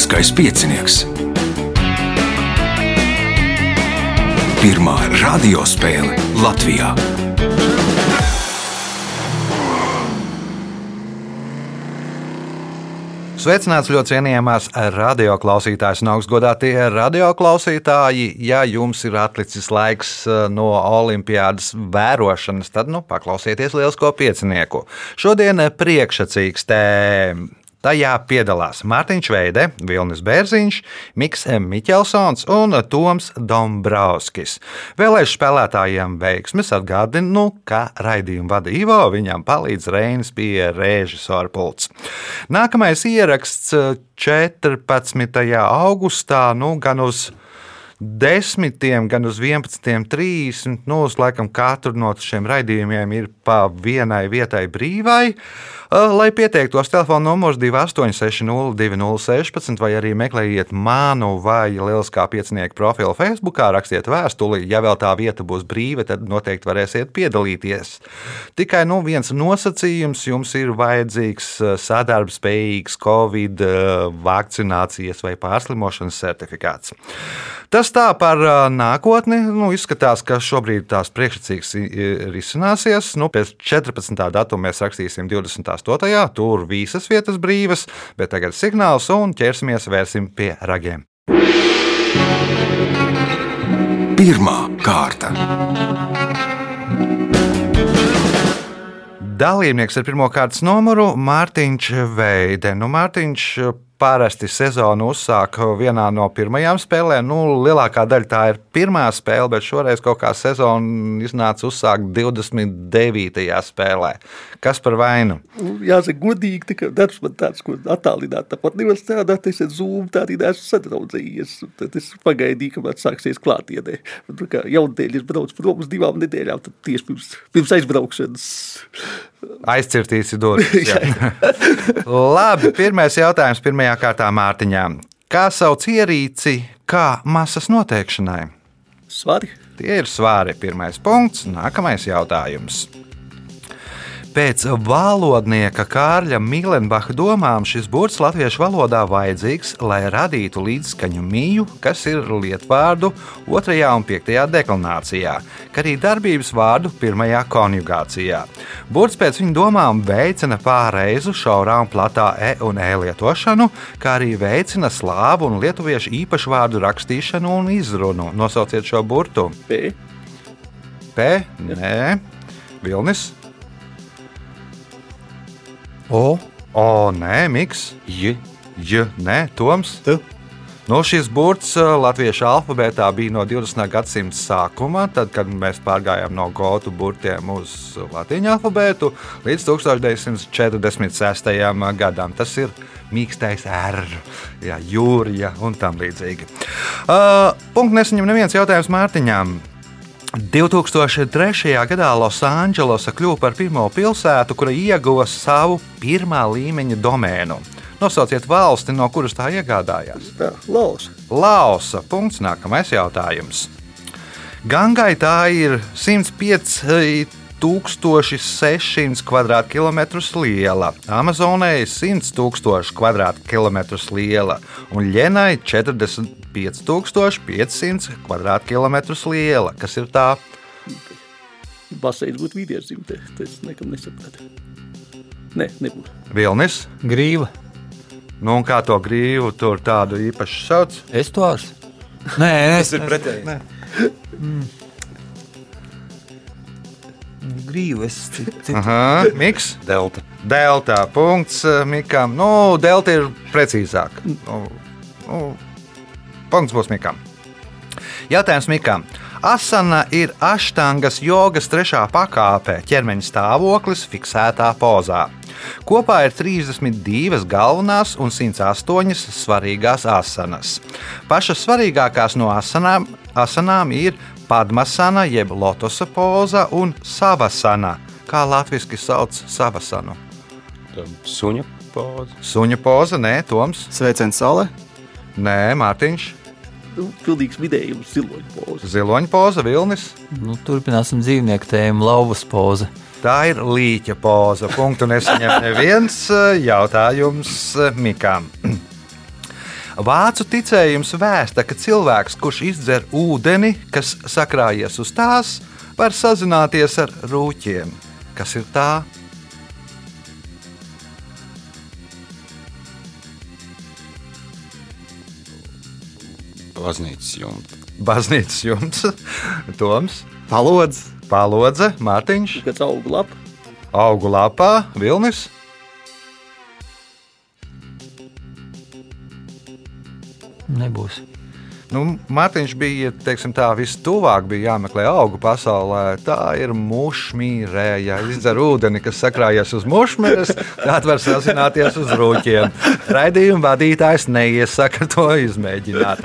Lieliskais piecinieks. Pirmā radiospēle Latvijā. Sveicināts ļoti cienījamās radioklausītājas un augstgadātie radioklausītāji. Ja jums ir atlicis laiks eh, no olimpiādas vērošanas, tad nu, paklausieties lielisko piecinieku. Šodien priekšsacīgs tēma Tajā piedalās Mārtiņš Veide, Vilnis Bērziņš, Miks Miķelsons un Toms Dombrovskis. Vēlēšu spēlētājiem veiksmes atgādinu, nu, ka raidījumu vada Ivo, viņam palīdz Reinis pie režisora pults. Nākamais ieraksts 14. augustā, nu gan uz desmitiem, gan uz 11.30. Nu, uz laikam katru no šiem raidījumiem ir pa vienai vietai brīvai. Lai pieteiktos, telefona numurs 28602016 vai arī meklējiet manu vai Lieliskā piecinieku profilu Facebook, rakstiet vēstuli. Ja vēl tā vieta būs brīva, tad noteikti varēsiet piedalīties. Tikai nu, viens nosacījums jums ir vajadzīgs sadarbspējīgs Covid vakcinācijas vai pārslimošanas certifikāts. Tas tā par nākotni. Nu, izskatās, ka šobrīd tās priekšsacīgas risināsies. Nu, pēc 14. datuma mēs rakstīsim 28. Tur visas vietas brīvas, bet tagad signāls un ķersimies vērsim pie ragiem. Pirmā kārta. Dalībnieks ar pirmā kārtas numuru Mārtiņš Veide. Nu, Mārtiņš parasti sezonu uzsāk vienā no pirmajām spēlēm. Nu, lielākā daļa tā ir pirmā spēle, bet šoreiz kaut kā sezona iznāca uzsākt 29. spēlē. Kas par vainu? Nu, jāsaka, godīgi, ka darbs man tāds, ko attālināt. Tāpat nevar strādāt, es ar Zoom tā arī neesmu sadraudzējies. Tad es pagaidīju, kamēr sāksies klātienē. Kā jaundēļ es braucu prom uz divām nedēļām, tad tieši pirms, pirms aizbraukšanas. Aizcirtīsi durvis. Labi, pirmais jautājums pirmajā kārtā Mārtiņā. Kā sauc ierīci, kā masas noteikšanai? Svari. Tie ir svari. Pirmais punkts, nākamais jautājums. Pēc valodnieka Kārļa Mīlenbacha domām šis burts latviešu valodā vajadzīgs, lai radītu līdzskaņu mīju, kas ir lietvārdu 2. un 5. deklinācijā, kā arī darbības vārdu 1. konjugācijā. Burts pēc viņa domām veicina pārreizu šaurā un platā e un e lietošanu, kā arī veicina slāvu un lietuviešu īpašu vārdu rakstīšanu un izrunu. Nosauciet šo burtu. P. P. Nē. Vilnis. O, O, nē, Miks, J, J, nē, Toms. T. Nu, šis burts uh, latviešu alfabētā bija no 20. gadsimta sākuma, tad, kad mēs pārgājām no gotu burtiem uz latviešu alfabētu, līdz 1946. gadam. Tas ir mīkstais R, jā, jūrija un tam līdzīgi. Uh, punkts nesaņem neviens jautājums Mārtiņām. 2003. gadā Losandželosa kļuva par pirmo pilsētu, kura ieguva savu pirmā līmeņa domēnu. Nosauciet valsti, no kuras tā iegādājās. Tā, Lausa. Lausa. Punkts. Nākamais jautājums. Gangai tā ir 105 1600 km2 liela, Amazonē 100 000 km2 liela un Ļenai 45,500 km2 liela. Kas ir tā? Baseins būtu dzimte. Tas nekam nesapratu. Nē, nebūtu. Vilnis. grīva, Nu, un kā to grīvu tur tādu īpašu sauc? estuārs. Nē, nē, Tas ir pretēji. grīva. Es citu, citu. Aha, Miks. Delta. Delta. Punkts eh, Mikam. Nu, delta ir precīzāk. Nu, nu, punkts būs Mikam. Jautājums Mikam. Asana ir aštangas jogas trešā pakāpe, ķermeņa stāvoklis fiksētā pozā. Kopā ir 32 galvenās un 108 svarīgās asanas. Pašas svarīgākās no asanām, asanām ir padmasana, jeb lotosa poza un savasana. Kā latviešu sauc savasanu? Suņa poza. Suņa poza, nē, Toms, Sveiciens saulē. nē, Mārtiņš, Nu, pilnīgs vidējums, ziloņa poza. ziloņa poza, vilnis. Nu, turpināsim dzīvnieku tēmu, lauvas poza. Tā ir līķa poza. Punktu nesaņem neviens jautājums Mikām. Vācu ticējums vēsta, ka cilvēks, kurš izdzer ūdeni, kas sakrājies uz tās, var sazināties ar rūķiem. Kas ir tā? Baznīcas jumta. Baznīcas jumts, Toms, Palodz, Palodze, Mārtiņš, Kāds augu lapa? Augu lapā, Vilnis. Nebūs. Nu, Mārtiņš bija tā, vistuvāk, bija jāmeklē augu pasaulē. Tā ir mušmīrē. Ja izdzer ūdeni, kas sakrājas uz mušmīras, tad var sazināties uz rūķiem. Raidījuma vadītājs neiesaka to izmēģināt.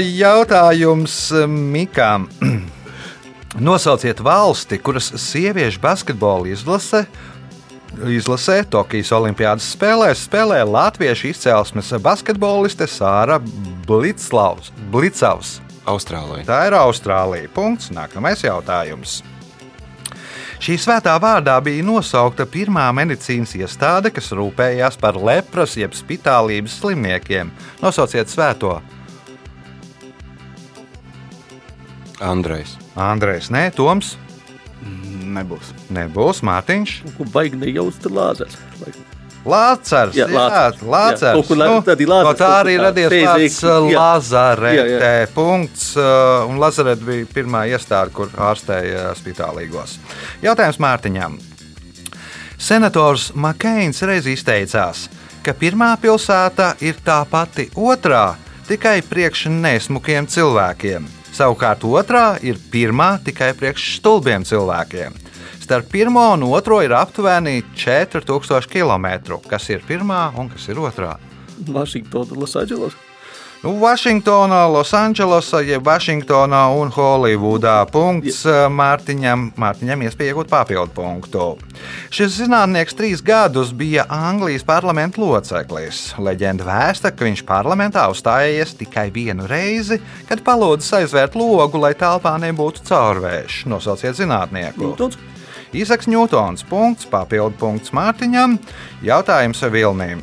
Jautājums Mikām. Nosauciet valsti, kuras sieviešu basketbola izlase izlasē Tokijas Olimpiādas spēlēs spēlē latviešu izcelsmes basketboliste Sāra Bliclavs. Blicavs. Austrālija. Tā ir Austrālija. Punkts. Nākamais jautājums. Šī svētā vārdā bija nosaukta pirmā medicīnas iestāde, kas rūpējās par lepras jeb spitālības slimniekiem. Nosauciet svēto Andrejs. Andrejs, Nē, Toms, nebūs. nebūs Mārtiņš. Ko baigi nejaust, lāzers. Lācars, jā, Lācars. jā, Lācars. Jā, ir Lācars, no tā arī radies tāds uh. Lazarete punkts, uh, un Lazarete bija pirmā iestāde, kur ārstēja spitālīgos. Jautājums Mārtiņam. Senators Makēns reiz izteicās, ka pirmā pilsēta ir tā pati otrā, tikai priekš nesmukiem cilvēkiem. Savukārt otrā ir pirmā tikai priekš stulbiem cilvēkiem. Starp pirmo un otro ir aptuveni 4000 km. Kas ir pirmā un kas ir otrā? Vašingtona, Losandželos. Nu, Vašingtonā, Losandželosā, jeb Vašingtonā un Holivudā. Punkts eh, Mārtiņam, Mārtiņam iespēja iegūt papildu punktu. Šis zinātnieks trīs gadus bija Anglijas parlamenta loceklis. Leģenda vēsta, ka viņš parlamentā uzstājies tikai vienu reizi, kad palūdzis aizvērt logu, lai telpā nebūtu caurvējš. Nosauciet zinātnieku. Newtons. Īsaks Ņūtons. Punkts, papildu punkts Mārtiņam. Jautājums Vilnīm.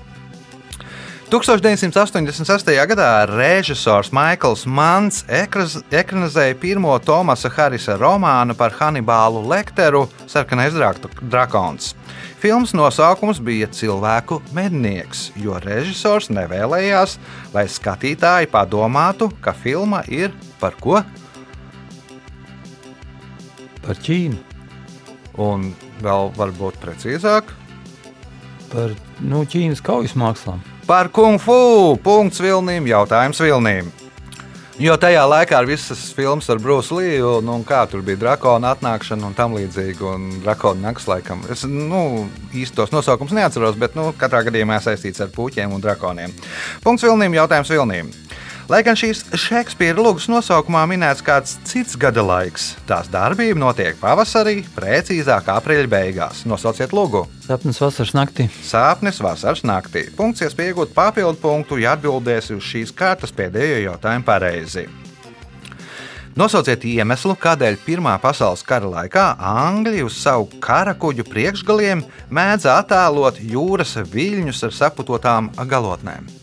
1986. gadā režisors Maikls Mans ekranizēja pirmo Tomasa Harisa romānu par Hannibālu Lekteru Sarkanais drak- drakons. Filmas nosaukums bija Cilvēku mednieks, jo režisors nevēlējās, lai skatītāji padomātu, ka filma ir par ko? Par Ķīnu. Un vēl varbūt precīzāk. Par nu, Ķīnas kaujas mākslām. Par kung fu punkts vilnīm, jautājums vilnīm. Jo tajā laikā ir visas filmas ar Bruce Lee, un, un kā tur bija drakona atnākšana un tam līdzīgi, un drakona nakts laikam. Es nu, īstos nosaukums neatceros, bet nu, katrā gadījumā saistīts ar puķiem un drakoniem. Punkts vilnīm, jautājums vilnīm. Lai gan šīs Šekspīra lūgas nosaukumā minēts kāds cits gada laiks, tās darbība notiek pavasarī, precīzāk aprīļa beigās. Nosauciet lūgu! Sapnis vasaras naktī. Sāpnes vasaras naktī. Punkts iegūt papildu punktu, ja atbildēsi uz šīs kārtas pēdējo jautājumu pareizi. Nosauciet iemeslu, kādēļ Pirmā pasaules kara laikā Angļi uz savu kara kuģu priekšgaliem mēdz attēlot jūras viļņus ar saputotām galotnēm.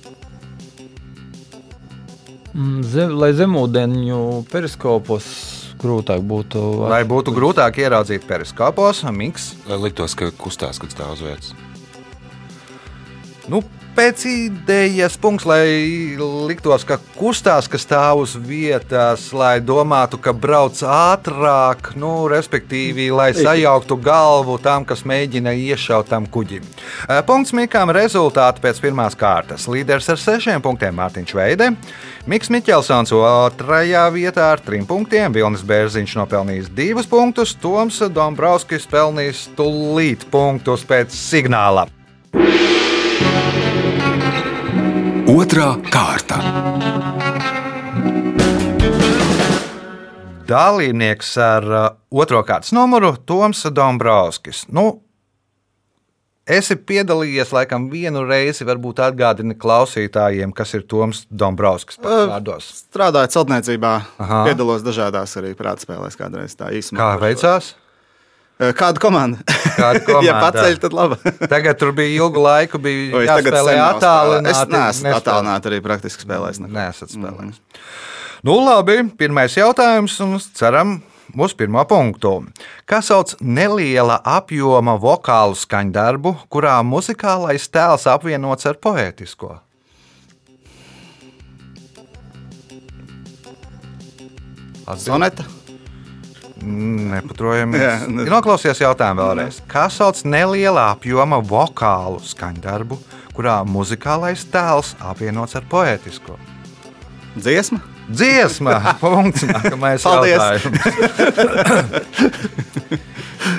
Mm, Zem, lai zemūdeņu periskopos grūtāk būtu. Lai būtu grūtāk ieraudzīt periskopos, Miks Lai liktos, ka kustās, kad stāv uz vietas. Nu, pēc idejas punkts, lai liktos, ka kustās, ka stāv uz vietas, lai domātu, ka brauc ātrāk, nu, respektīvi, lai sajauktu galvu tam, kas mēģina iešaut tam kuģim. Punkts Mikām rezultāti pēc pirmās kārtas. Līderis ar sešiem punktiem Mārtiņš Veide, Miks Miķelsons otrajā vietā ar trim punktiem, Vilnis Bērziņš nopelnījis divus punktus, Toms Dombrovskis pelnījis tūlīt punktus pēc signāla. Otra kārta. Dalībnieks ar uh, otro kārtas numuru Toms Dombrovskis. Nu, esi piedalījies laikam vienu reizi, varbūt atgādini klausītājiem, kas ir Toms Dombrovskis Ā, vārdos. Strādāju celtniecībā, Aha. piedalos dažādās arī prātspēlēs kādreiz tā īsumā. Kā veicās? Eh, Kāda komanda? Kāda komanda? ja paceļ, tad labi. Tagad tur bija ilgu laiku, bija jāspēlē attālināti. Es neesmu attālināti arī praktiski spēlējis. Nesat spēlējis. Nu, labi, pirmais jautājums, un ceram uz pirmo punktu. Kā sauc neliela apjoma vokālu skaņdarbu, kurā muzikālais tēls apvienots ar poētisko? Soneta. Nepatrojamies. Jā, ne- Ir noklausies jautājumu vēlreiz. Kā sauc neliela apjoma vokālu skaņdarbu, kurā muzikālais tēls apvienots ar poētisko? Dziesma. Dziesma. Punkts. Nākamais jautājums.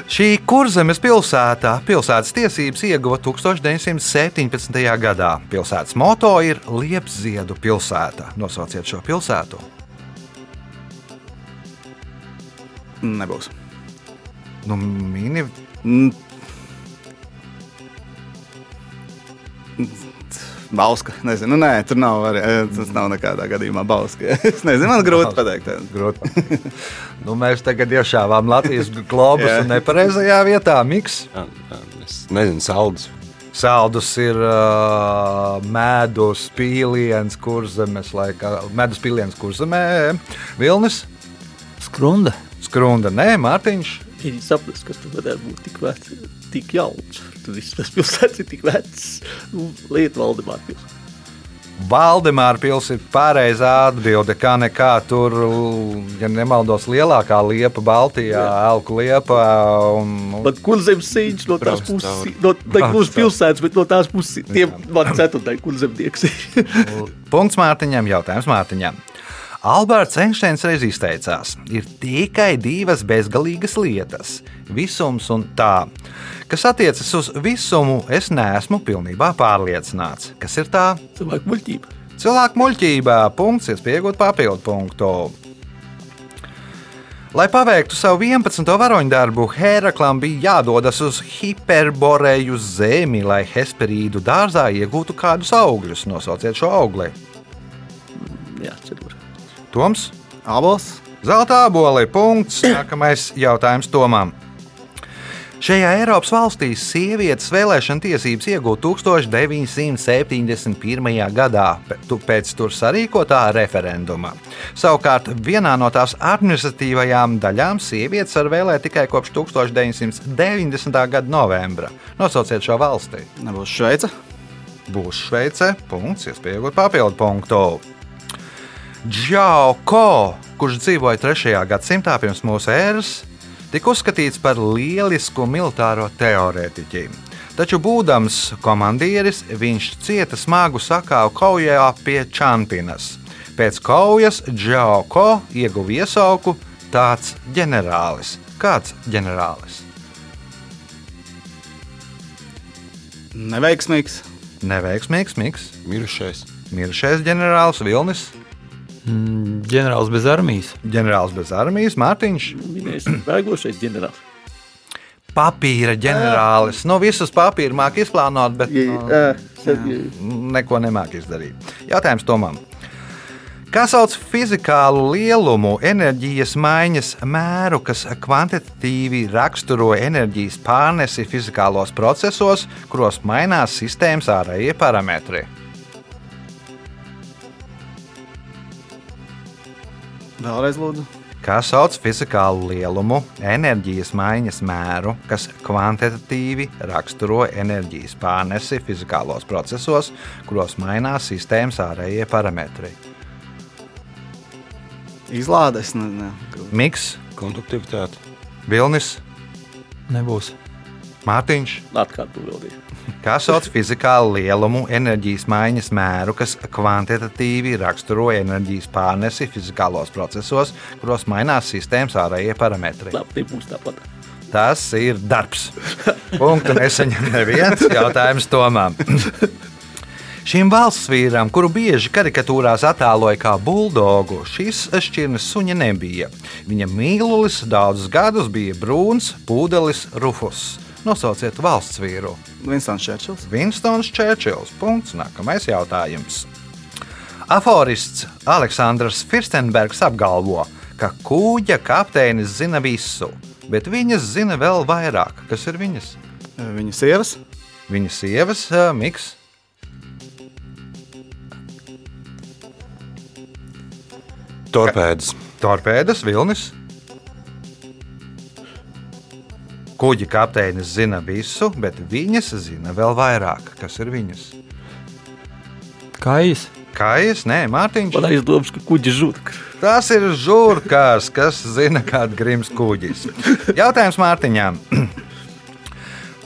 Šī kurzemes pilsētā pilsētas tiesības ieguva 1917. gadā. Pilsētas moto ir Liepziedu pilsēta. Nosauciet šo pilsētu. Nebūs. Nu, mini Mm. Bauska. Nezinu, nu, nē, tur nav arī. eh, Tas nav nekādā gadījumā Bauska. Es nezinu, man grūti pateikt. grūti. nu, mēs tagad iešāvām Latvijas globus un nepareizajā vietā. Miks. Jā, jā, Es nezinu, saldus. Saldus ir uh, medus, pīliens, kurzemes, laikā, medus pīliens, kurzemē, Vilnis, Skrunda. Skrunda, nē, Mārtiņš. Viņi saprast, kas tur varētu būt tik vecs, tik jauns. Tur viss tas pilsētas ir tik vecs. Nu, lieta Valdemāra pilsēta. Valdemāra pils ir pareizā atbilde. Kā nekā tur, ja nemaldos, lielākā liepa Baltijā, Elku liepa. Un, un, Bet kur zemes sīņš no tās puses, no, ne gluži pilsētas, bet no tās puses, tiem man ceturtai, kur zemnieks ir. Punkts Mārtiņam, jautājums Mārtiņam. Alberts Einsteins reiz izteicās, ir tikai divas bezgalīgas lietas - visums un tā. Kas attiecas uz visumu, es neesmu pilnībā pārliecināts. Kas ir tā? Cilvēku muļķība. Cilvēku muļķībā punkts, iespējot papildu punktu. Lai paveiktu savu 11. varoņu darbu, Heraklam bija jādodas uz Hiperboreju zemi, lai Hesperīdu dārzā iegūtu kādus augļus. Nosauciet šo augli. Jā, cetur. Toms, Abols. zelta aboli, punkts. Nākamais jautājums Tomam. Šajā Eiropas valstī sievietes vēlēšana tiesības iegūta 1971. gadā pēc tur sarīkotā referenduma. Savukārt vienā no tās administratīvajām daļām sievietes var vēlēt tikai kopš 1990. gada novembra. Nosauciet šo valsti. Nebūs Šveice. Būs Šveice, punkts, iespējot papildu punktu. Džao Ko, kurš dzīvoja 3. gadsimtā pirms mūsu ēras, tika uzskatīts par lielisku militāro teorētiķi. Taču, būdams komandieris, viņš cieta smagu sakāvu kaujā pie Čampinas. Pēc kaujas Džao Ko ieguva iesauku tāds ģenerālis. Kāds ģenerālis? Neveiksmīgs. Neveiksmīgs miks, Mirušais. mirušais ģenerālis Vilnis. Mm, ģenerālis bez armijas. ģenerālis bez armijas, Mārtiņš, Minēsim bēgošais ģenerālis. papīra ģenerālis. Nu, visus papīru māki izplānot, bet nu, Jā, neko nemāk izdarīt. Jautājums Tomam. Kā sauc fizikālu lielumu, enerģijas maiņas mēru, kas kvantitatīvi raksturo enerģijas pārnesi fizikālos procesos, kuros mainās sistēmas ārējie parametri? Vēlreiz lūdzu. Kā sauc fizikālu lielumu, enerģijas maiņas mēru, kas kvantitatīvi raksturo enerģijas pārnesi fizikālos procesos, kuros mainās sistēmas ārējie parametri? Izlādes. Ne, ne. Miks, Konduktivitāte. Vilnis, Nebūs. Mārtiņš. atkārtu vēlreiz. Kā sauc fizikālu lielumu, enerģijas maiņas mēru, kas kvantitatīvi raksturo enerģijas pārnesi fizikālos procesos, kuros mainās sistēmas ārējie parametri? Labi. Tas ir darbs. Punktu nesaņem neviens jautājums Tomam. Šim valsts vīram, kuru bieži karikatūrās attēloja kā buldogu, šīs šķirnes suņa nebija. Viņa mīlulis daudzus gadus bija brūns, pūdelis, rufus. Nosauciet valsts vīru. Vinstons Čērčils. Vinstons Čērčils. Punkts. Nākamais jautājums. Aforists Aleksandrs Firstenbergs apgalvo, ka kūģa kapteinis zina visu. bet viņas zina vēl vairāk. Kas ir viņas? Viņa sievas. Viņas sievas, ā, Miks. Torpēdas. Torpēdas, vilnis. Kuģi kapteinis zina visu, bet viņas zina vēl vairāk. Kas ir viņas? Kājas. Kājas, nē, Mārtiņš. Man aizdomas, ka kuģi žurka. Tas ir žurkās, kas zina, kāda grims kuģis. Jautājums Mārtiņām.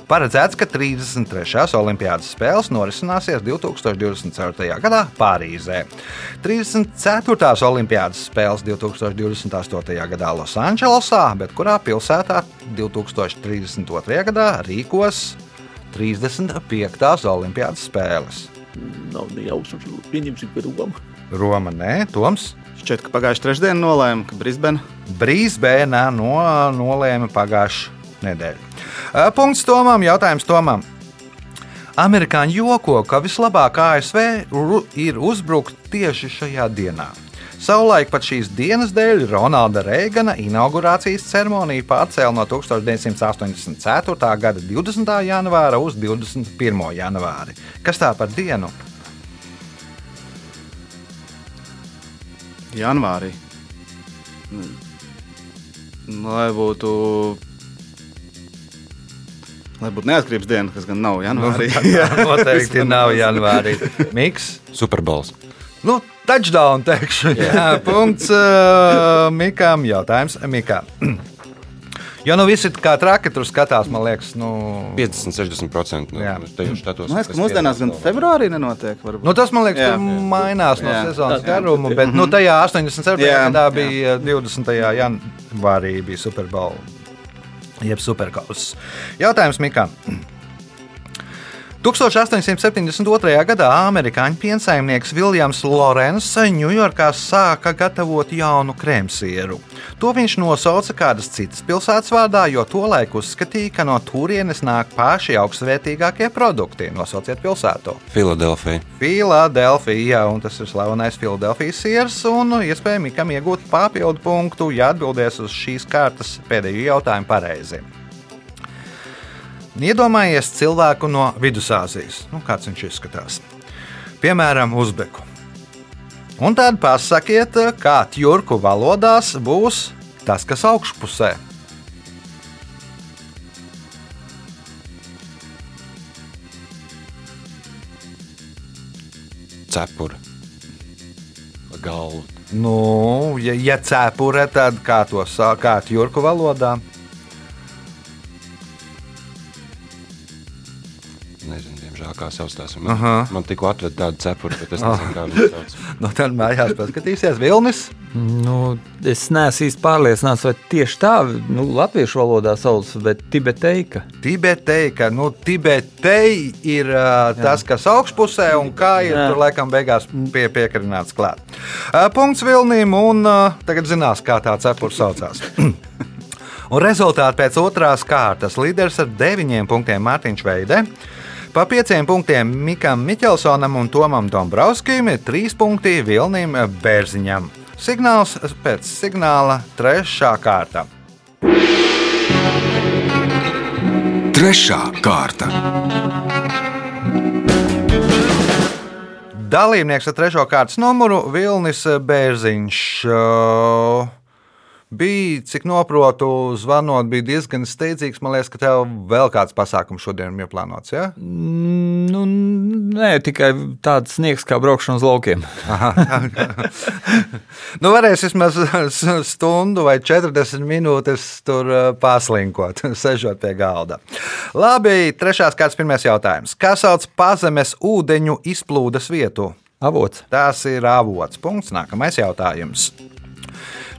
Paredzēts, ka 33. Olimpiādas spēles norisināsies 2024. gadā Pārīzē. 34. Olimpiādas spēles 2028. gadā Losandželosā, bet kurā pilsētā 2032. gadā rīkos 35. Olimpiādas spēles? Nav ne jausmas, pieņemsim, ka Roma. Roma, nē, Toms. Šķiet, ka pagājušajā trešdienā nolēma, ka Brisbane Brīsbēnā no, nolēma pagājušā nedēļa. Ā, Punkts Tomam, jautājums Tomam. Amerikāņi joko, ka vislabāk ASV ir uzbrukt tieši šajā dienā. Savulaik pat šīs dienas dēļ Ronalda Reigana inaugurācijas ceremoniju pārcēla no 1984. gada 20. janvāra uz 21. janvāri. Kas tā par dienu? janvārī. Nu, Lai būtu. Lai būtu neatkarības diena, kas gan nav janvārī. Jā, Noteikti nav janvārī. Miks? Superbols. Nu, touchdown teikšu. Jā, punkts uh, Mikam. Jautājums Mikam. Jo nu visi kā traki tur skatās, man liekas, nu, 50-60% no Jā. tajos štatos. Man liekas, ka mūsdienās gan februārī nenotiek. Varbūt. nu, tas man liekas, Jā. mainās no Jā. sezonas garuma, bet nu, tajā 87. Jā. gadā bija 20. janvārī bija Superbowl. Jeb superkauss. Jautājums Mikam. 1872. gadā amerikāņu piensaimnieks Viljams Lorenz Ņujorkā sāka gatavot jaunu krēmsieru. To viņš nosauca kādas citas pilsētas vārdā, jo tolaik uzskatīja, ka no turienes nāk paši augstvērtīgākie produkti. Nosauciet pilsētu. Filadelfija. Filadelfija, un tas ir slavenais Filadelfijas siers, un iespējams, kam iegūt papildu punktu, ja atbildēs uz šīs kārtas pēdējo jautājumu pareizi. Iedomājies cilvēku no Vidusāzijas, nu, kāds viņš izskatās. Piemēram, Uzbeku. Un tad pasakiet, kā tjurku valodās būs tas, kas augšpusē. Cepura. Pa Galvu. Nu, ja, ja cepure, tad kā to sākāt jurku valodā? Nezinu, diemžēl, kā sauc tās. Aha. Man, man tikko atveda tādu cepuru, bet es nezinu, kā viņu sauc. Nu, tad mājās paskatīsies Vilnis. Nu, es neesmu īsti pārliecināts, vai tieši tā nu, latviešu valodā sauc, bet tibeteika. Tibetei, ka nu, Tibetei ir uh, tas, kas augšpusē, un kā ir Jā. tur laikam beigās pie, piekarināts klāt. Uh, punkts Vilnim, un uh, tagad zinās, kā tā cepura saucās. Un rezultāti pēc otrās kārtas līderis ar deviņiem punktiem Mārtiņš Veidē. Pa pieciem punktiem Mikam Miķelsonam un Tomam Dombrovskim ir trīs punkti Vilnim Bērziņam. Signāls pēc signāla trešā kārta. Trešā kārta. Dalībnieks ar trešo kārtas numuru Vilnis Bērziņš. Uh, Bija, cik noprotu, zvanot, bija diezgan steidzīgs. Man liekas, ka tev vēl kāds pasākums šodien ir plānots. Ja? Mm, Nu, nē, tikai tāds sniegs kā braukšana uz laukiem. Nu, varēs vismaz stundu vai 40 minūtes tur uh, paslinkot, sežot pie galda. Labi, trešās kārtas pirmais jautājums. Kā sauc pazemes ūdeņu izplūdes vietu? Avots. Tas ir avots. Punkts. Nākamais jautājums.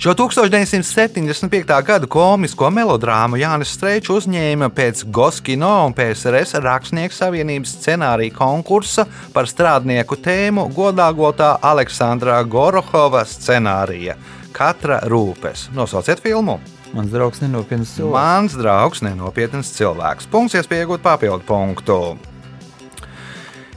Šo 1975. gada komisko melodrāmu Jānis Streičs uzņēma pēc Goskino un PSRS rakstnieku savienības scenārija konkursa par strādnieku tēmu godāgotā Aleksandra Gorohova scenārija Katra rūpes. Nosauciet filmu. Mans draugs nenopietns cilvēks. Mans draugs, nenopietns cilvēks. Punkts, iespēja iegūt papildu punktu.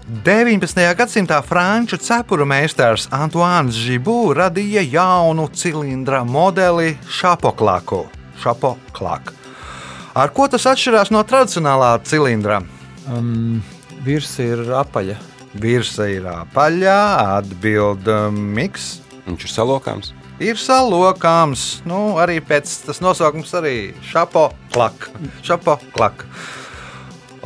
19. gadsimtā franču cepuru meistars Antoine Žibū radīja jaunu cilindra modeli Šapoklaku. Šapoklak. Ar ko tas atšķirās no tradicionālā cilindra? Um, virs ir apaļa. Virsa ir apaļā, atbild um, miks. Viņš ir salokāms. Ir salokāms, nu, arī pēc tas nosaukums arī šapo klak.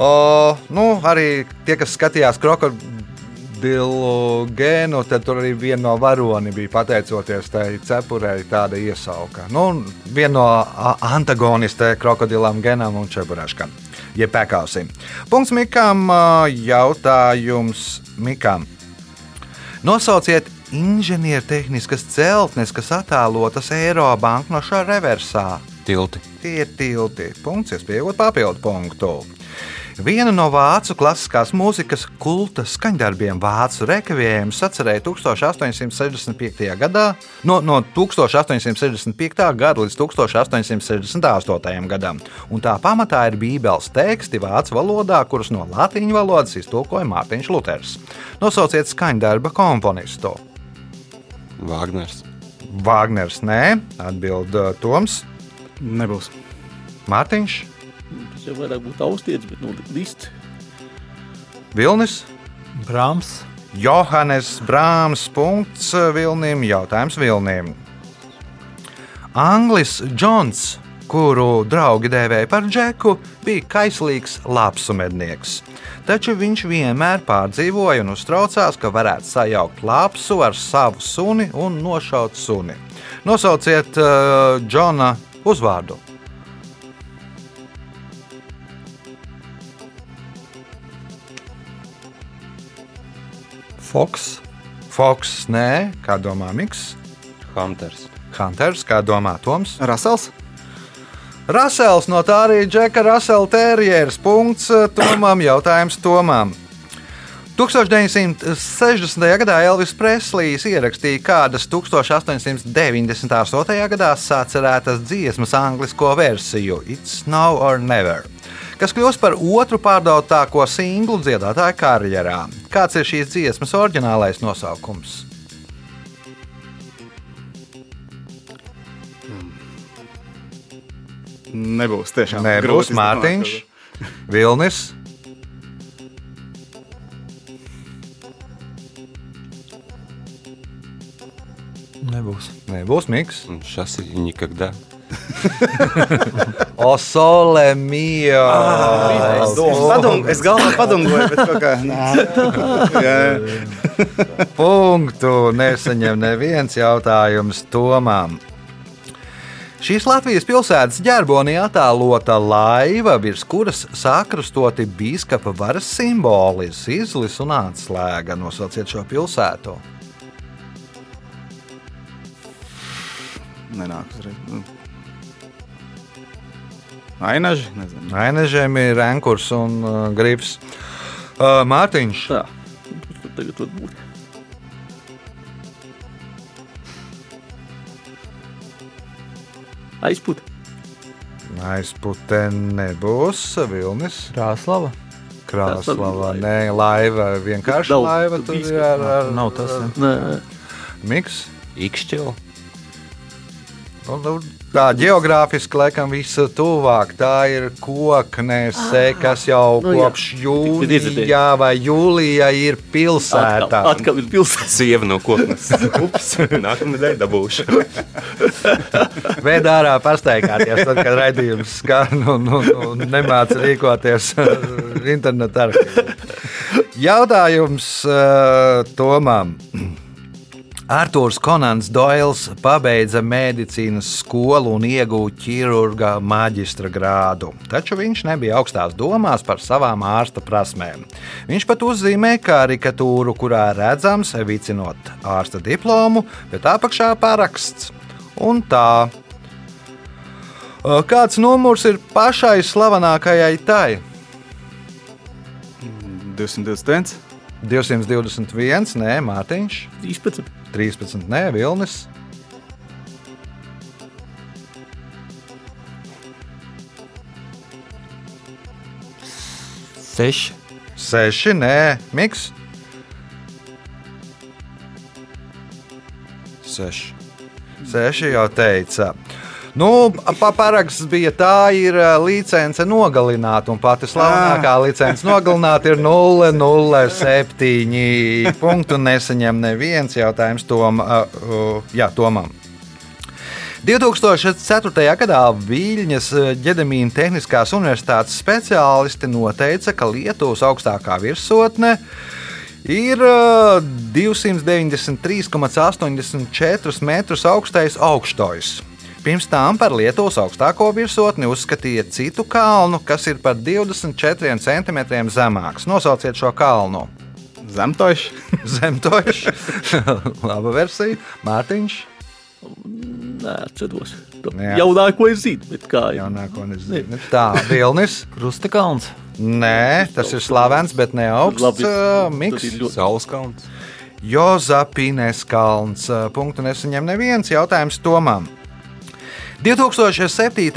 O, nu, arī tie, kas skatījās krokodilu gēnu, tad tur arī viena no varoni bija pateicoties tai cepurei tāda iesauka. Nu, viena no antagonistē krokodilam genam un čeburaškam. Jeb pēkausim. Punkts Mikam, jautājums Mikam. Nosauciet inženiertehniskas celtnes, kas attēlotas Eirobanka no šā reversā. Tilti. Tie ir tilti. Punkts, iespējot papildu punktu. Viena no vācu klasiskās mūzikas kulta skaņdarbiem Vācu rekvijiem sacerēja 1865. gadā, no, no 1865. gada līdz 1868. gadam, un tā pamatā ir Bībeles teksti vācu valodā, kurus no latīņu valodas iztulkoja Mārtiņš Luters. Nosauciet skaņdarba komponistu. Vāgners. Vāgners nē, atbild uh, Toms, Nebūs. Mārtiņš, Tas jau vairāk būtu austietis, bet nu, lists. Vilnis. Brāms. Johannes Brāms. Punkts Vilnim. Jautājums Vilnim. Anglis Džons, kuru draugi dēvēja par džeku, bija kaislīgs lapsumednieks. Taču viņš vienmēr pārdzīvoja un uztraucās, ka varētu sajaukt lapsu ar savu suni un nošaut suni. Nosauciet uh, Džona uzvārdu. Foks. Foks, nē, kā domā Miks, Hunters. Hunters, kā domā Toms. Rasels. Rasels no tā arī Džeka Rasela terjeras punkts eh, Tomam. Jautājums Tomam. 1960. gadā Elvis Preslijs ierakstīja kādas 1898. gadā sacerētas dziesmas anglisko versiju It's Now or Never, kas kļūst par otru pārdotāko singlu dziedātāju karjerā. Kāds ir šīs dziesmas oriģinālais nosaukums? Hmm. Nebūs tiešām Nebūs grūti. Mārtiņš, Vilnis. Nebūs. Nebūs miks. Šas ir nikad. O sole mio! Es, padom, es galvā padomāju, bet kaut kā nē. Punktu nesaņem neviens jautājums Tomam. Šīs Latvijas pilsētas ģerbonī attēlota laiva, virs kuras sakrustoti biskupa varas simboli, izlis un atslēga. Nosauciet šo pilsētu. nenāk uzreiz. Ainaži, nezinu. Ainežiem ir Renkurs un uh, Grifs. Uh, Mārtiņš, Tā, tagad var būt. Aizpūt. aizpute nebūs, Vilnis, Krāslava. Krāslava, nē, laiva, vienkārši Daudz, laiva. tur ir ar, ar, Nav tas. Nē, miks. Ikšķila. Nu, nu, Tā geogrāfiski, laikam, visu tuvāk. Tā ir koknese, kas jau Nu kopš jūnija vai jūlijā ir pilsētā. atkal, atkal ir pilsēta. Sieva no koknes. Ups, nākamā nedēļa dabūšu. Vēdā ārā pastaigāties, tad, kad raidījums skan un, un, un nemāca rīkoties internetā. Jautājums uh, Tomam. Arthurs Konants Doils pabeidza medicīnas skolu un iegūta ķirurga maģistra grādu, taču viņš nebija augstās domās par savām ārsta prasmēm. Viņš pat uzzīmēja karikatūru, kurā redzams vicinot ārsta diplomu, bet apakšā paraksts. Un tā. Kāds numurs ir pašai slavenākajai tai? 221. 221, nē, Mārtiņš, 13. 13, nē, Vilnis. Seši. 6, nē, Miks. Seši. 6 jau teica. Nu, pa- paraksts bija tā, ir ā, licence nogalināt, un pati slavenākā licence nogalināt ir 007. Punktu nesaņem neviens jautājums Tom, ā, jā, Tomam. 2004. gadā Viļņas Ģedemīna Tehniskās Universitātes speciālisti noteica, ka Lietuvas augstākā virsotne ir ā, 293,84 metrus augstais augštojs. Pirms tam par Lietuvas augstāko virsotni uzskatīja citu kalnu, kas ir par 24 centimetriem zemāks. Nosauciet šo kalnu. Zemtoši. Zemtojuši. Laba versija. Mārtiņš. Nē, atceros. Jā. Jaunāko es zinu, bet kā jau. Jaunāko nezinu. Tā, Vilnis. Krustakalns. Nē, tas ir slavens, bet ne augsts. Labi, tas Miks. ir ļoti- Saules kalns. Jozapīnēs kalns. Punktu nesaņem neviens jautājums Tomam. 2007.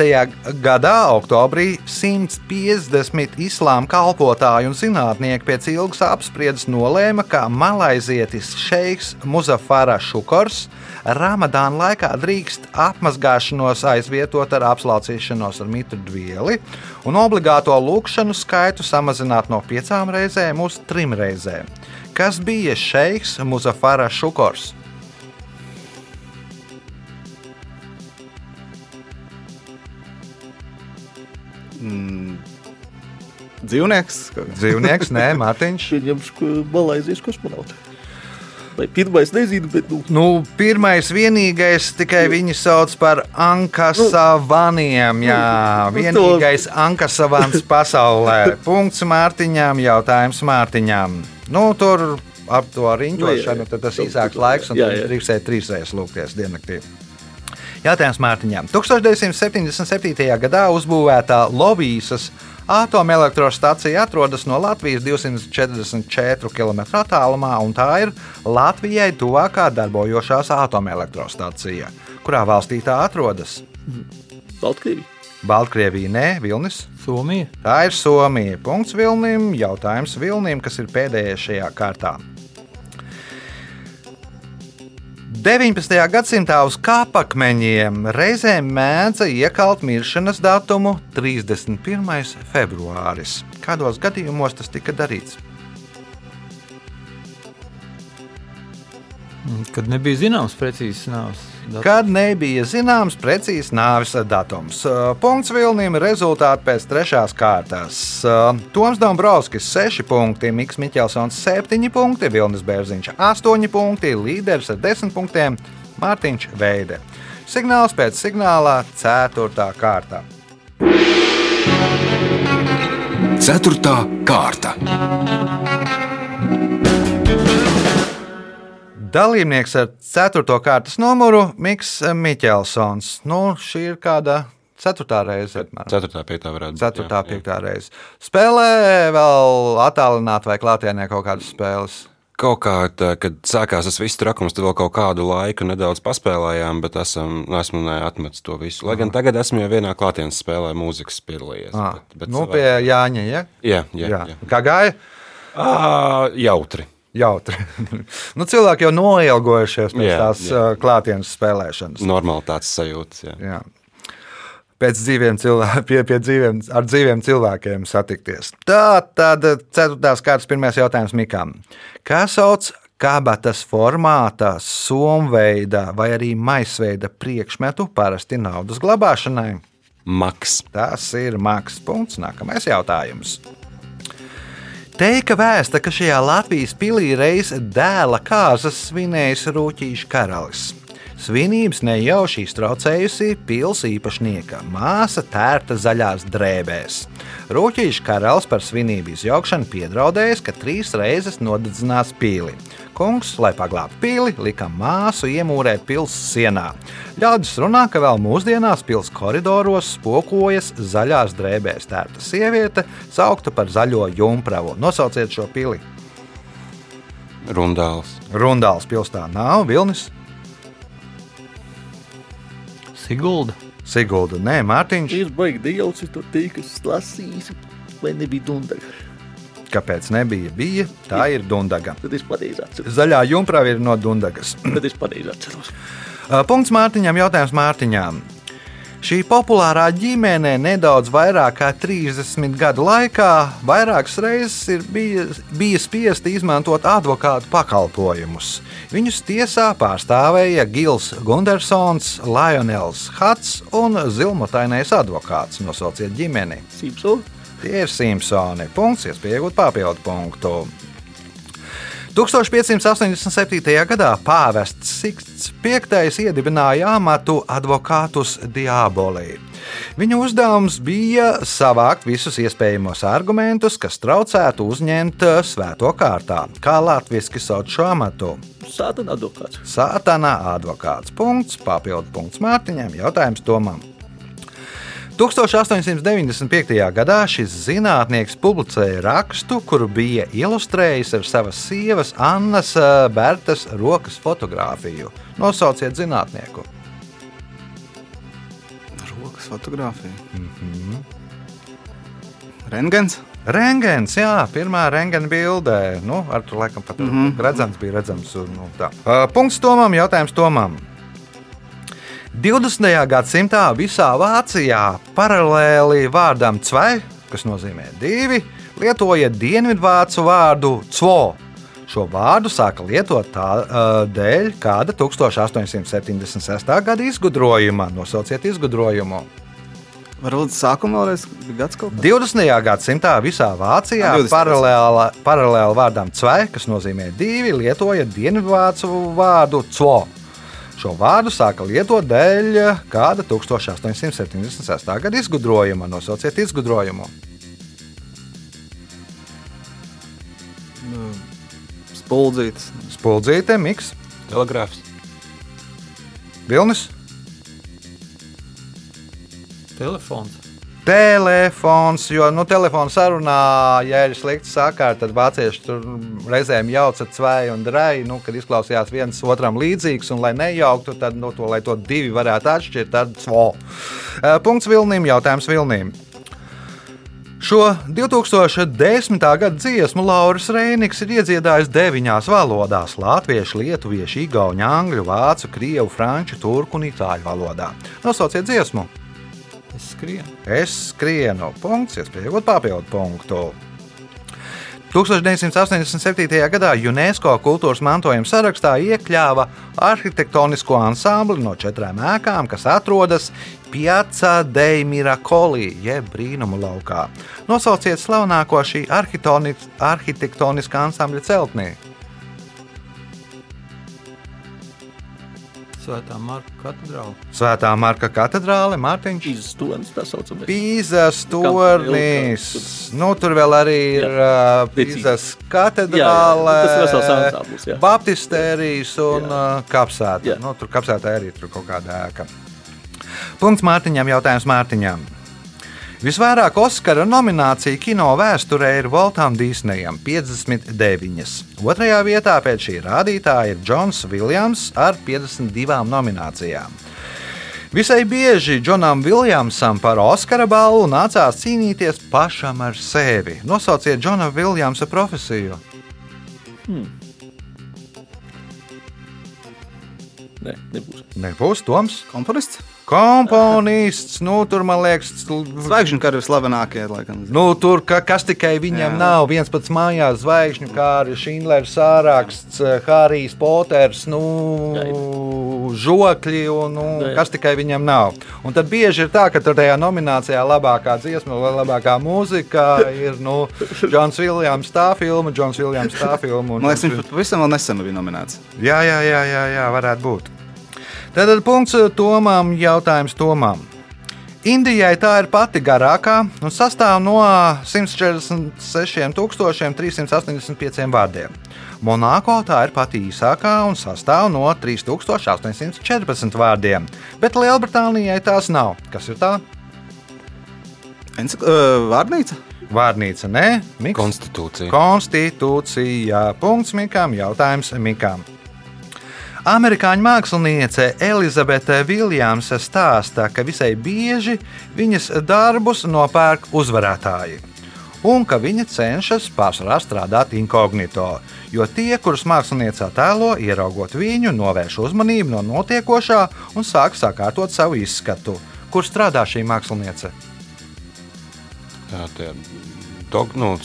gadā, oktobrī, 150 islāma kalpotāju un zinātnieki pēc ilgas apspriedes nolēma, ka malaizietis šeiks Muzafara Šukors Ramadāna laikā drīkst apmazgāšanos aizvietot ar apslaucīšanos ar mitru vieli un obligāto lūkšanu skaitu samazināt no piecām reizēm uz trim reizēm. Kas bija šeiks Muzafara Šukors? Dzīvnieks. Dzīvnieks, nē, Mārtiņš. Pieņemšu, ka Malaisijas kosmonauts. Vai pirmais nezinu, bet nu, Nu, pirmais, vienīgais, tikai viņi sauc par ankasavaniem. Jā, nu, to- vienīgais ankasavans pasaulē. Punkts Mārtiņām, jautājums Mārtiņām. Nu, tur ap to riņķošanu, tad tas īsāks laiks, un Jā, viņš jā. drīkstēja trīs reizes lūgties diennaktī. Jautājums Mārtiņām. 1977. gadā uzbūvētā Lovīsas atomelektrostacija atrodas no Latvijas 244 km attālumā, un tā ir Latvijai tuvākā darbojošās atomelektrostacija. Kurā valstī tā atrodas? Baltkrievija. Baltkrievija, nē, Vilnis. Somija. Tā ir Somija. Punkts Vilnim. Jautājums Vilnim, kas ir pēdējais šajā kārtā. 19. gadsimtā uz kāpakmeņiem reizēm mēdza iekalt miršanas datumu 31. februāris. Kādos gadījumos tas tika darīts? Kad nebija zināms precīzs nāves. Kad nebija zināms precīzs nāves datums. Uh, Punkts Vilnim, rezultāti pēc trešās kārtas. Uh, Toms Dombrovskis 6 punkti, Mikls Miķelsons 7 punkti, Vilnis Bērziņš 8 punkti, līderis ar 10 punktiem Mārtiņš Veide. Signāls pēc signālā 4. kārta. Ceturtā kārta. Dalībnieks ar 4. kārtas numuru Mikls Miķelsons. Nu, šī ir kāda 4. reize. apmēram. Ceturtā, piektā varētu būt. 4. jā, jā. 5. reize. Spēlē vēl attālināt vai klātienē kaut kādas spēles. Kaut kā, tā, kad sākās tas viss trakums, tad vēl kaut kādu laiku nedaudz paspēlējām, bet esam, esmu neatmetis to visu. Lai gan tagad esmu jau vienā klātienes spēlē, mūzikas piedalījies. Ah, bet, bet nu, pie Jāņa. Ja? Jā, jā, jā. jā. Kā gāja? À, jautri. Jautri. nu, cilvēki jau noilgojušies pēc Jā, tās jā. klātienes spēlēšanas. Normalitātes sajūtas. Jā. Jā. Pēc dzīviem cilvēkiem, pie, pie dzīviem, ar dzīviem cilvēkiem satikties. Tā tad ceturtās kārtas pirmais jautājums Mikam. Kā sauc kabatas formātā, somveida vai arī maisveida priekšmetu parasti naudas glabāšanai? Maks. Tas ir maks punkts. Nākamais jautājums. Teika vēsta, ka šajā Latvijas pilī reiz dēla kāzas svinējis Rūķīša karalis. Svinības nejauši iztraucējusi pils īpašnieka māsa tērta zaļās drēbēs. Rūķīša karalis par svinību izjaukšanu piedraudējis, ka trīs reizes nodedzinās pili. Kungs, lai paglābtu pili, lika māsu iemūrēt pilsētas sienā. Ļaudis runā, ka vēl mūsdienās pilsētas koridoros spokojas zaļās drēbēs tērta sieviete, saukta par zaļo jumpravu. Nosauciet šo pili. Rundāls. Rundāls pilsētā nav Vilnis, Sigulda. Sigulda, Nē, Mārtiņš. Es baigi dijauci to teikt, kas lasīs, vai nebija dundaga. Kāpēc nebija? Bija, tā ir Dundaga. Tad es pareizi atceros. Zaļā jumprava ir no Dundagas. Tad es pareizi atceros. Punkts Mārtiņam, jautājums Mārtiņām. Šī populārā ģimene nedaudz vairāk kā 30 gadu laikā vairākas reizes ir bija, bija spiesta izmantot advokātu pakalpojumus. Viņus tiesā pārstāvēja Gils Gundersons, Lionels Hats un Zilmotainais advokāts. Nosauciet ģimeni. Simpson. Tie ir Simpsoni. Punkts, iespēja iegūt papildu punktu. 1587. gadā pāvests Siksts V iedibināja amatu advokātus diabolī. Viņa uzdevums bija savākt visus iespējamos argumentus, kas traucētu uzņemt svēto kārtā. Kā latviešu sauc šo amatu? Sātana advokāts. Sātana advokāts. Punkts, papildu punkts Mārtiņam, jautājums Tomam. 1895. gadā šis zinātnieks publicēja rakstu, kuru bija ilustrējis ar savas sievas Annas eh, Bertas rokas fotografiju. Nosauciet zinātnieku. Rokas fotografija. Mm -hmm. Rengens. Rengens, jā, pirmā rengena bildē. Nu, ar to laikam pat mm -hmm. redzams bija redzams. un, Nu, tā. Uh, punkts Tomam, jautājums Tomam. 20. gadsimtā visā Vācijā paralēli vārdam cvai, kas nozīmē divi, lietoja dienvidvācu vārdu cvo. Šo vārdu sāka lietot tā uh, dēļ kāda 1876. gada izgudrojuma. Nosauciet izgudrojumu. Varbūt sākumā vēlreiz bija gads kaut kāds. 20. gadsimtā visā Vācijā Ah, 20. paralēli, vārdam cvai, kas nozīmē divi, lietoja dienvidvācu vārdu cvo. Šo vārdu sāka lietot dēļ kāda 1876. gada izgudrojuma. Nosauciet izgudrojumu. Spuldzītas. Spuldzīte, miks, Telegrāfs. vilnis, Telefons. Telefons. Jo nu, telefona sarunā, ja ir slikts sakārt, tad vācieši tur reizēm jauca cvēju un drēju, nu, kad izklausījās viens otram līdzīgs. Un, lai nejauktu, tad, nu, to, lai to divi varētu atšķirt, tad svo. Eh, Punkts Vilniem, jautājums Vilniem. Šo 2010. gada dziesmu Lauris Reinigs ir iedziedājis deviņās valodās - latviešu, lietuviešu, igauņu, angļu, vācu, krievu, franču, turku un itāļu valodā. Nosauciet dziesmu! Es skrienu. Es skrienu, punkts, iespējot papildu punktu. 1987. gadā UNESCO kultūras mantojuma sarakstā iekļāva arhitektonisko ansambli no četrām ēkām, kas atrodas Piazza dei Miracoli, jeb brīnumu laukā. Nosauciet slavenāko šī arhitektoniskā ansambļa celtnī. Svētā Marka katedrāle. Svētā Marka katedrāle, Mārtiņš. Izstonis tā saucamais. Pīzas tornis. Nu, tur vēl arī ir uh, Pīzas katedrāle, Jā, jā, tas ir vesels ansamblis, jā. baptistērijas un Jā. uh, kapsēta. Jā. Nu, tur kapsētā arī tur kaut kāda ēka. Punkts Mārtiņam, jautājums Mārtiņam. Visvairāk Oskara nomināciju kino vēsturē ir Voltam Disneyam - 59. Otrajā vietā pēc šī rādītāja ir Džons Viljams ar 52 nominācijām. Visai bieži Džonam Viljamsam par Oskara balvu nācās cīnīties pašam ar sevi. Nosauciet Džona Viljamsa profesiju. Nē, nebūs. Nebūs Toms. Komponists. Komponists, nu, tur man liekas, Zvaigžņu kari ir slavenākie, laikam. nu, tur ka, kas tikai viņam Jā. Nav. viens pats mājās zvaigžņu, kā arī Šindlers sāraksts, Harijs Poters, nu, žokļi un nu, Jā. kas tikai viņam nav. Un tad bieži ir tā, ka tur tajā nominācijā labākā dziesma vai labākā mūzika ir nu, Džons Viljams tā filma, Džons Viljams tā filma. un- Man liekas, viņš pat pavisam vēl nesen bija nominēts. Jā, jā, jā, jā, jā varētu būt. Tātad punkts Tomam, jautājums Tomam. Indijai tā ir pati garākā un sastāv no 146,385 vārdiem. Monako tā ir pati īsākā un sastāv no 3814 vārdiem, bet Lielbritānijai tās nav. Kas ir tā? Encik, uh, vārnīca? Vārnīca, nē, Miks? Konstitūcija. Konstitūcija. Punkts Mikam, jautājums Mikam. Amerikāņu māksliniece Elizabete Viljamsa stāsta, ka visai bieži viņas darbus nopērk uzvarētāji. Un ka viņa cenšas pārsvarā strādāt inkognito, jo tie, kurus māksliniece attēlo, ieraugot viņu, novērš uzmanību no notiekošā un sāk sakārtot savu izskatu. kur strādā šī māksliniece? Tie dog, nu.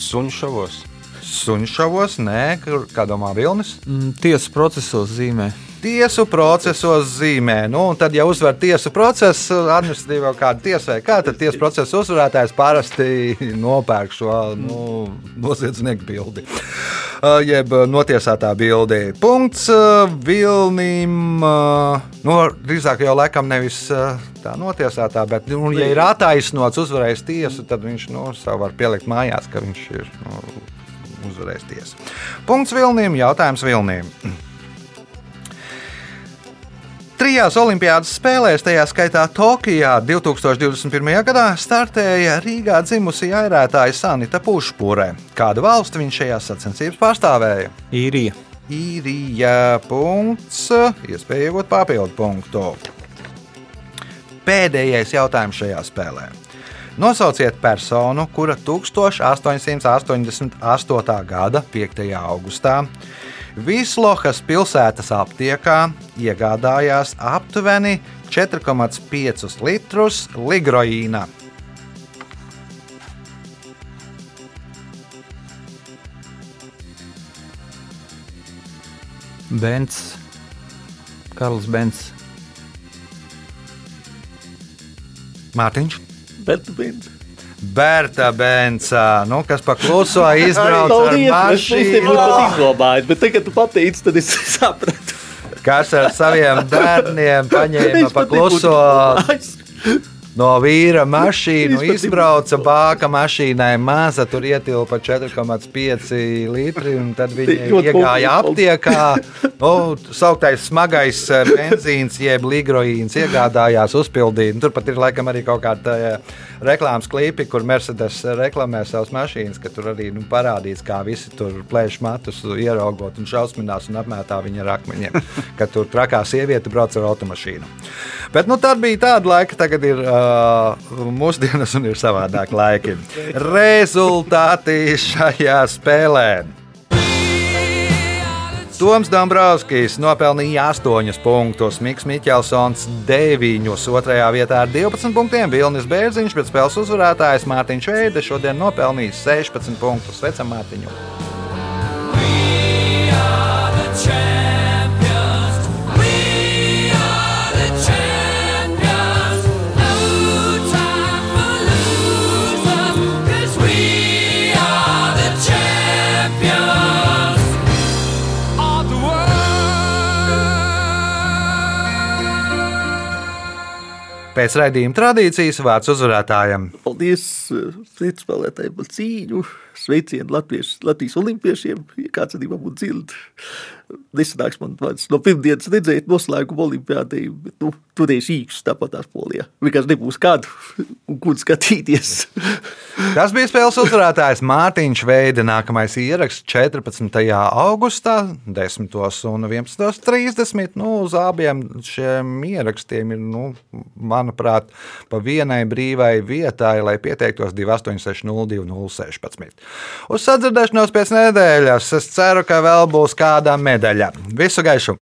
Suņu šovos, nē, kur- kā domā Vilnis. Mm, Tiesas procesos zīmē. Tiesu procesos zīmē. Nu, tad, ja uzvar tiesu procesu, administratīvo kādu tiesu vai kā, tad tiesu procesu uzvarētājs parasti nopērk šo nu, noziedznieku bildi. Uh, Jeb notiesātā bildi. Punkts uh, Vilnim. uh, Nu, drīzāk jau laikam nevis tā notiesātā, bet, nu, ja ir attaisnots, uzvarējis tiesu, tad viņš nu, savu var pielikt mājās, ka viņš ir nu, uzvarējis tiesu. Punkts Vilnim, jautājums Vilnim. Trijās Olimpiādas spēlēs, tajā skaitā Tokijā 2021. gadā, startēja Rīgā dzimusī airētāja Sanita Pušpūrē. Kādu valsti viņš šajās sacensībās pārstāvēja? Īrija. Īrija. Punkts. Iespēja iegūt papildu punktu. Pēdējais jautājums šajā spēlē. Nosauciet personu, kura 1888. gada 5. augustā Vislohas pilsētas aptiekā iegādājās aptuveni 4,5 litrus ligroīna. Bens. Karls Bens. Mārtiņš. Bet viens. Berta Benca, nu, kas pakluso izbrauc ar es mašīnu. pat izdomāju, bet tagad tu pateici, tad es sapratu. Kas ar saviem bērniem paņēma Es pakluso no vīra mašīnu, izbrauca bāka mašīnai maza, tur ietilpa 4,5 litri, tad viņi iegāja aptiekā. Nu, sauktais smagais eh, benzīns, jeb ligroīns, iegādājās uzpildīt. Un Tur pat ir laikam arī kaut kāda eh, reklāmas klipi, kur Mercedes reklamē savas mašīnas, ka tur arī nu, parādīts, kā visi tur plēš matus, ieraugot un šausminās un apmētā viņa ar akmeņiem. Ka tur trakā sieviete brauc ar automašīnu. Bet nu, tad bija tāda laika, tagad ir uh, mūsdienas un ir savādāk laiki. Rezultāti šajā spēlē. Toms Dombrovskis nopelnīja 8 punktus, Mikls Mikelsons 9, 2 vietā ar 12 punktiem, Vilnis Bērziņš, bet spēles uzvarētājs Mārtiņš Veide šodien nopelnījis 16 punktus. Sveicam Mārtiņu! Pēc raidījuma tradīcijas vārds uzvarētājam. Paldies sveicu spēlētājiem par cīņu. Sveicienu Latvijas, Latvijas olimpiešiem. Ja kāds arī man dzird, nesanāks man vārds no pirmdienas redzēt noslēgumu olimpiādei, bet nu, turēšu īkšķus tāpat tās polijā. Vienkārši nebūs kādu un kur skatīties. Tas bija spēles uzvarētājs Mārtiņš Veida. Nākamais ieraksts 14. augustā, 10. un 11.30. Nu, uz abiem šiem ierakstiem ir, nu, manuprāt, pa vienai brīvai vietai, lai pieteiktos 286016. Uz sadzirdēšanos pēc nedēļas es ceru, ka vēl būs kāda medaļa. Visu gaišu!